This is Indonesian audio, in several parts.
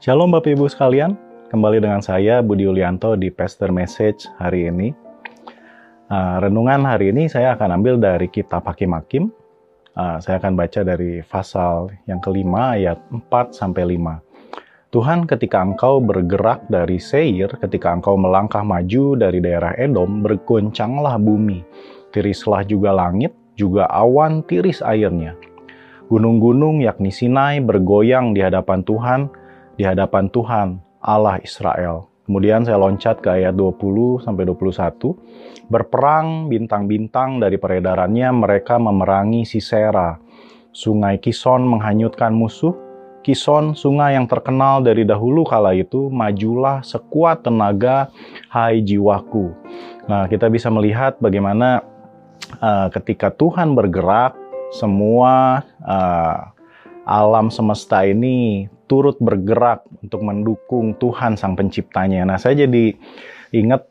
Shalom Bapak Ibu sekalian, kembali dengan saya Budi Ulianto di Pastor Message hari ini. Uh, renungan hari ini saya akan ambil dari kitab Hakim-Hakim. Uh, saya akan baca dari pasal yang kelima ayat 4 sampai 5. Tuhan ketika engkau bergerak dari Seir, ketika engkau melangkah maju dari daerah Edom, bergoncanglah bumi, tirislah juga langit, juga awan tiris airnya. Gunung-gunung yakni Sinai bergoyang di hadapan Tuhan, di hadapan Tuhan Allah Israel. Kemudian saya loncat ke ayat 20 sampai 21. Berperang bintang-bintang dari peredarannya mereka memerangi Sisera. Sungai Kison menghanyutkan musuh. Kison, sungai yang terkenal dari dahulu kala itu, majulah sekuat tenaga, hai jiwaku. Nah, kita bisa melihat bagaimana uh, ketika Tuhan bergerak, semua uh, alam semesta ini turut bergerak untuk mendukung Tuhan Sang Penciptanya. Nah, saya jadi ingat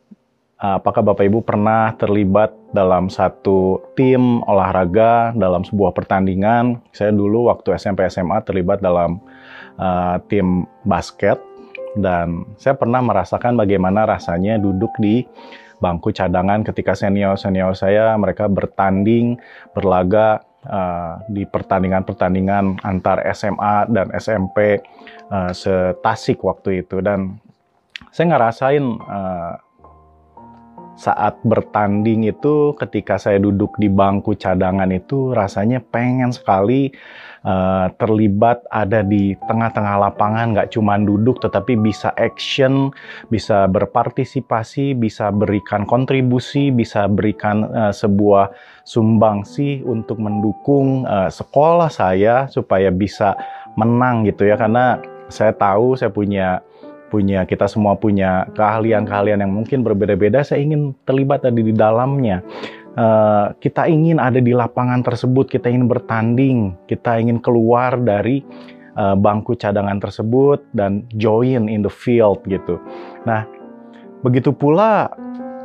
apakah Bapak Ibu pernah terlibat dalam satu tim olahraga dalam sebuah pertandingan. Saya dulu waktu SMP SMA terlibat dalam uh, tim basket dan saya pernah merasakan bagaimana rasanya duduk di bangku cadangan ketika senior-senior saya mereka bertanding, berlaga uh, di pertandingan-pertandingan antar SMA dan SMP uh, setasik waktu itu. Dan saya ngerasain uh, saat bertanding itu ketika saya duduk di bangku cadangan itu rasanya pengen sekali uh, terlibat ada di tengah-tengah lapangan nggak cuma duduk tetapi bisa action bisa berpartisipasi bisa berikan kontribusi bisa berikan uh, sebuah sumbangsi untuk mendukung uh, sekolah saya supaya bisa menang gitu ya. Karena saya tahu saya punya punya kita semua punya keahlian-keahlian yang mungkin berbeda-beda. Saya ingin terlibat tadi di dalamnya. Uh, kita ingin ada di lapangan tersebut, kita ingin bertanding, kita ingin keluar dari uh, bangku cadangan tersebut dan join in the field gitu. Nah, begitu pula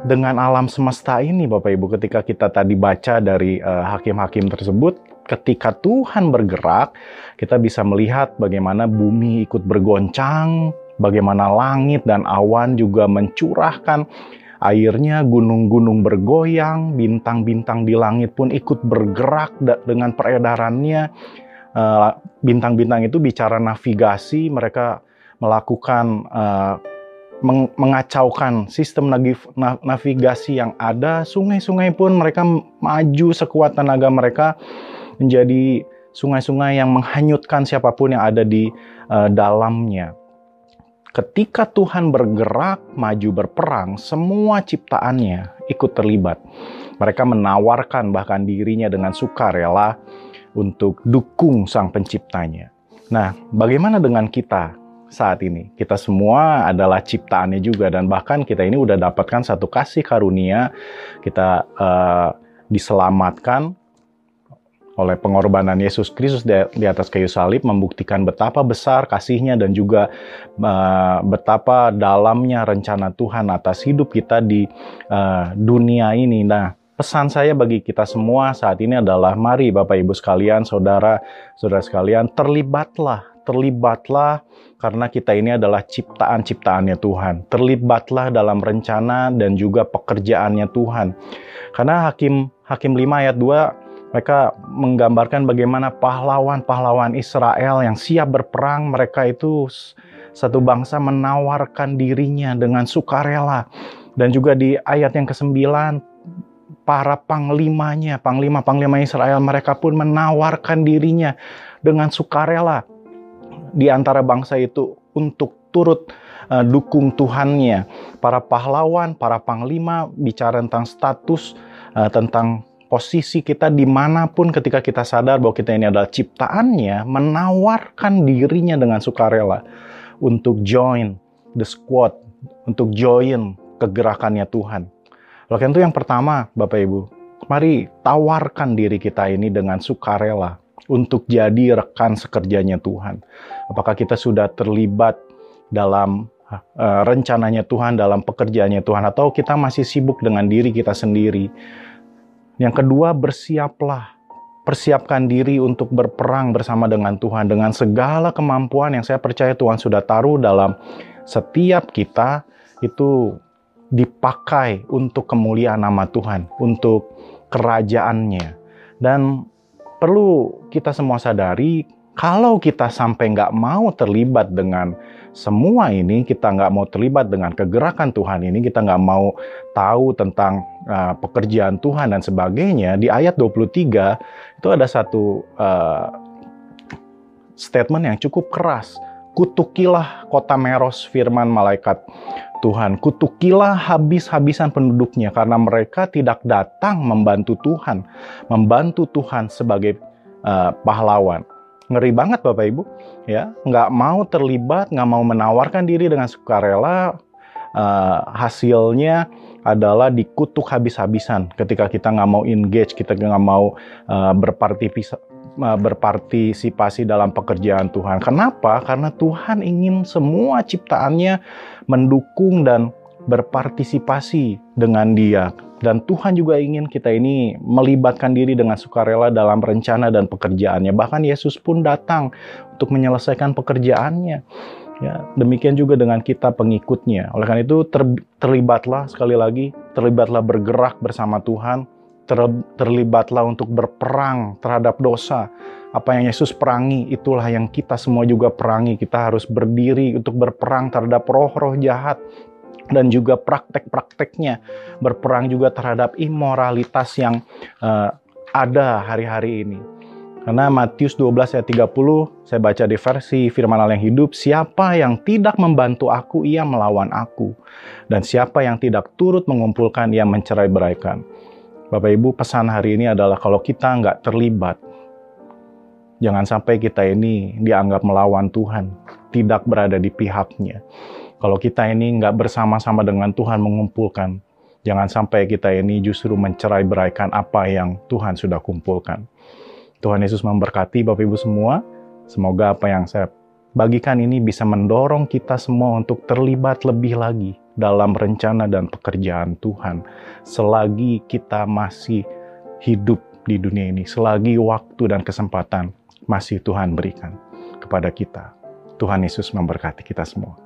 dengan alam semesta ini Bapak Ibu ketika kita tadi baca dari eh, hakim-hakim uh, tersebut ketika Tuhan bergerak kita bisa melihat bagaimana bumi ikut bergoncang Bagaimana langit dan awan juga mencurahkan airnya, gunung-gunung bergoyang, bintang-bintang di langit pun ikut bergerak dengan peredarannya. Eh, bintang-bintang itu bicara navigasi, mereka melakukan uh, mengacaukan sistem navigasi yang ada. Sungai-sungai pun mereka maju sekuat tenaga mereka menjadi sungai-sungai yang menghanyutkan siapa pun yang ada di uh, dalamnya. Ketika Tuhan bergerak maju berperang, semua ciptaannya ikut terlibat. Mereka menawarkan bahkan dirinya dengan sukarela untuk dukung Sang Penciptanya. Nah, bagaimana dengan kita saat ini? Kita semua adalah ciptaannya juga dan bahkan kita ini udah dapatkan satu kasih karunia, kita uh, diselamatkan oleh pengorbanan Yesus Kristus di atas kayu salib membuktikan betapa besar kasihnya dan juga uh, betapa dalamnya rencana Tuhan atas hidup kita di uh, dunia ini. Nah, pesan saya bagi kita semua saat ini adalah mari Bapak Ibu sekalian, saudara, saudara sekalian, terlibatlah, terlibatlah karena kita ini adalah ciptaan-ciptaannya Tuhan. Terlibatlah dalam rencana dan juga pekerjaannya Tuhan. Karena Hakim Hakim 5 ayat 2 mereka menggambarkan bagaimana pahlawan-pahlawan Israel yang siap berperang, mereka itu satu bangsa menawarkan dirinya dengan sukarela. Dan juga di ayat yang ke-9, para panglimanya, panglima-panglima Israel, mereka pun menawarkan dirinya dengan sukarela di antara bangsa itu untuk turut uh, dukung Tuhannya. Para pahlawan, para panglima bicara tentang status, uh, tentang posisi kita di mana pun ketika kita sadar bahwa kita ini adalah ciptaannya, menawarkan dirinya dengan sukarela untuk join the squad, untuk join kegerakannya Tuhan. Oleh itu yang pertama, Bapak Ibu, mari tawarkan diri kita ini dengan sukarela untuk jadi rekan sekerjanya Tuhan. Apakah kita sudah terlibat dalam uh, rencananya Tuhan, dalam pekerjaannya Tuhan, atau kita masih sibuk dengan diri kita sendiri? Yang kedua, bersiaplah. persiapkan diri untuk berperang bersama dengan Tuhan dengan segala kemampuan yang saya percaya Tuhan sudah taruh dalam setiap kita itu dipakai untuk kemuliaan nama Tuhan, untuk kerajaannya. Dan perlu kita semua sadari kalau kita sampai nggak mau terlibat dengan semua ini, kita nggak mau terlibat dengan kegerakan Tuhan ini, kita nggak mau tahu tentang uh, pekerjaan Tuhan dan sebagainya, di ayat 23 itu ada satu uh, statement yang cukup keras. Kutukilah kota Meros firman malaikat Tuhan. Kutukilah habis-habisan penduduknya karena mereka tidak datang membantu Tuhan, membantu Tuhan sebagai uh, pahlawan ngeri banget Bapak Ibu ya nggak mau terlibat nggak mau menawarkan diri dengan sukarela uh, hasilnya adalah dikutuk habis-habisan ketika kita nggak mau engage kita nggak mau uh, berpartisipasi dalam pekerjaan Tuhan kenapa karena Tuhan ingin semua ciptaannya mendukung dan berpartisipasi dengan Dia. Dan Tuhan juga ingin kita ini melibatkan diri dengan sukarela dalam rencana dan pekerjaannya. Bahkan Yesus pun datang untuk menyelesaikan pekerjaannya. Ya, demikian juga dengan kita pengikutnya. Oleh karena itu ter, terlibatlah sekali lagi, terlibatlah bergerak bersama Tuhan, ter, terlibatlah untuk berperang terhadap dosa. Apa yang Yesus perangi, itulah yang kita semua juga perangi. Kita harus berdiri untuk berperang terhadap roh-roh jahat, dan juga praktek-prakteknya berperang juga terhadap imoralitas yang uh, ada hari-hari ini. Karena Matius 12 ayat 30, saya baca di versi firman Allah yang hidup, siapa yang tidak membantu aku, ia melawan aku. Dan siapa yang tidak turut mengumpulkan, ia mencerai beraikan. Bapak Ibu, pesan hari ini adalah kalau kita nggak terlibat, jangan sampai kita ini dianggap melawan Tuhan, tidak berada di pihaknya. Kalau kita ini nggak bersama-sama dengan Tuhan mengumpulkan, jangan sampai kita ini justru mencerai beraikan apa yang Tuhan sudah kumpulkan. Tuhan Yesus memberkati Bapak Ibu semua. Semoga apa yang saya bagikan ini bisa mendorong kita semua untuk terlibat lebih lagi dalam rencana dan pekerjaan Tuhan. Selagi kita masih hidup di dunia ini, selagi waktu dan kesempatan masih Tuhan berikan kepada kita. Tuhan Yesus memberkati kita semua.